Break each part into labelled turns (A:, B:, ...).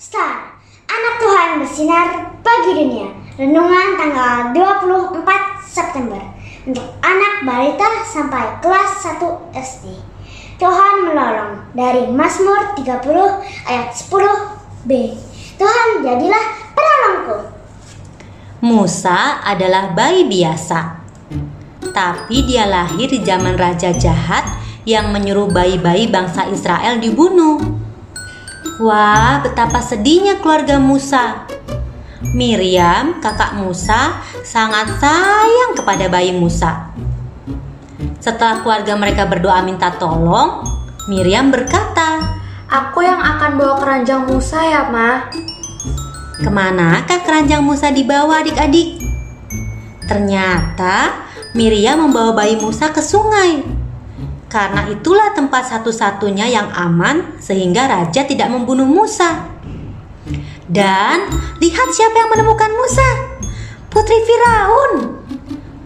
A: Star, anak Tuhan bersinar bagi dunia. Renungan tanggal 24 September untuk anak balita sampai kelas 1 SD. Tuhan menolong dari Mazmur 30 ayat 10b. Tuhan jadilah penolongku.
B: Musa adalah bayi biasa, tapi dia lahir di zaman raja jahat yang menyuruh bayi-bayi bangsa Israel dibunuh. Wah, betapa sedihnya keluarga Musa. Miriam, kakak Musa, sangat sayang kepada bayi Musa. Setelah keluarga mereka berdoa minta tolong, Miriam berkata,
C: Aku yang akan bawa keranjang Musa ya, Ma.
B: Ke manakah keranjang Musa dibawa adik-adik? Ternyata Miriam membawa bayi Musa ke sungai. Karena itulah tempat satu-satunya yang aman sehingga raja tidak membunuh Musa. Dan lihat siapa yang menemukan Musa. Putri Firaun.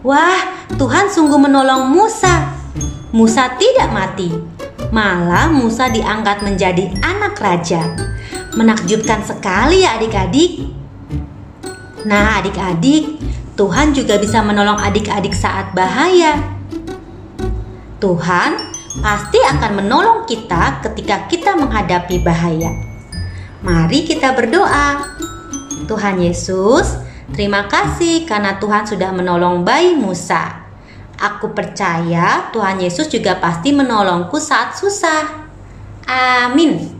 B: Wah, Tuhan sungguh menolong Musa. Musa tidak mati. Malah Musa diangkat menjadi anak raja. Menakjubkan sekali ya adik-adik. Nah, adik-adik, Tuhan juga bisa menolong adik-adik saat bahaya. Tuhan pasti akan menolong kita ketika kita menghadapi bahaya. Mari kita berdoa. Tuhan Yesus, terima kasih karena Tuhan sudah menolong bayi Musa. Aku percaya Tuhan Yesus juga pasti menolongku saat susah. Amin.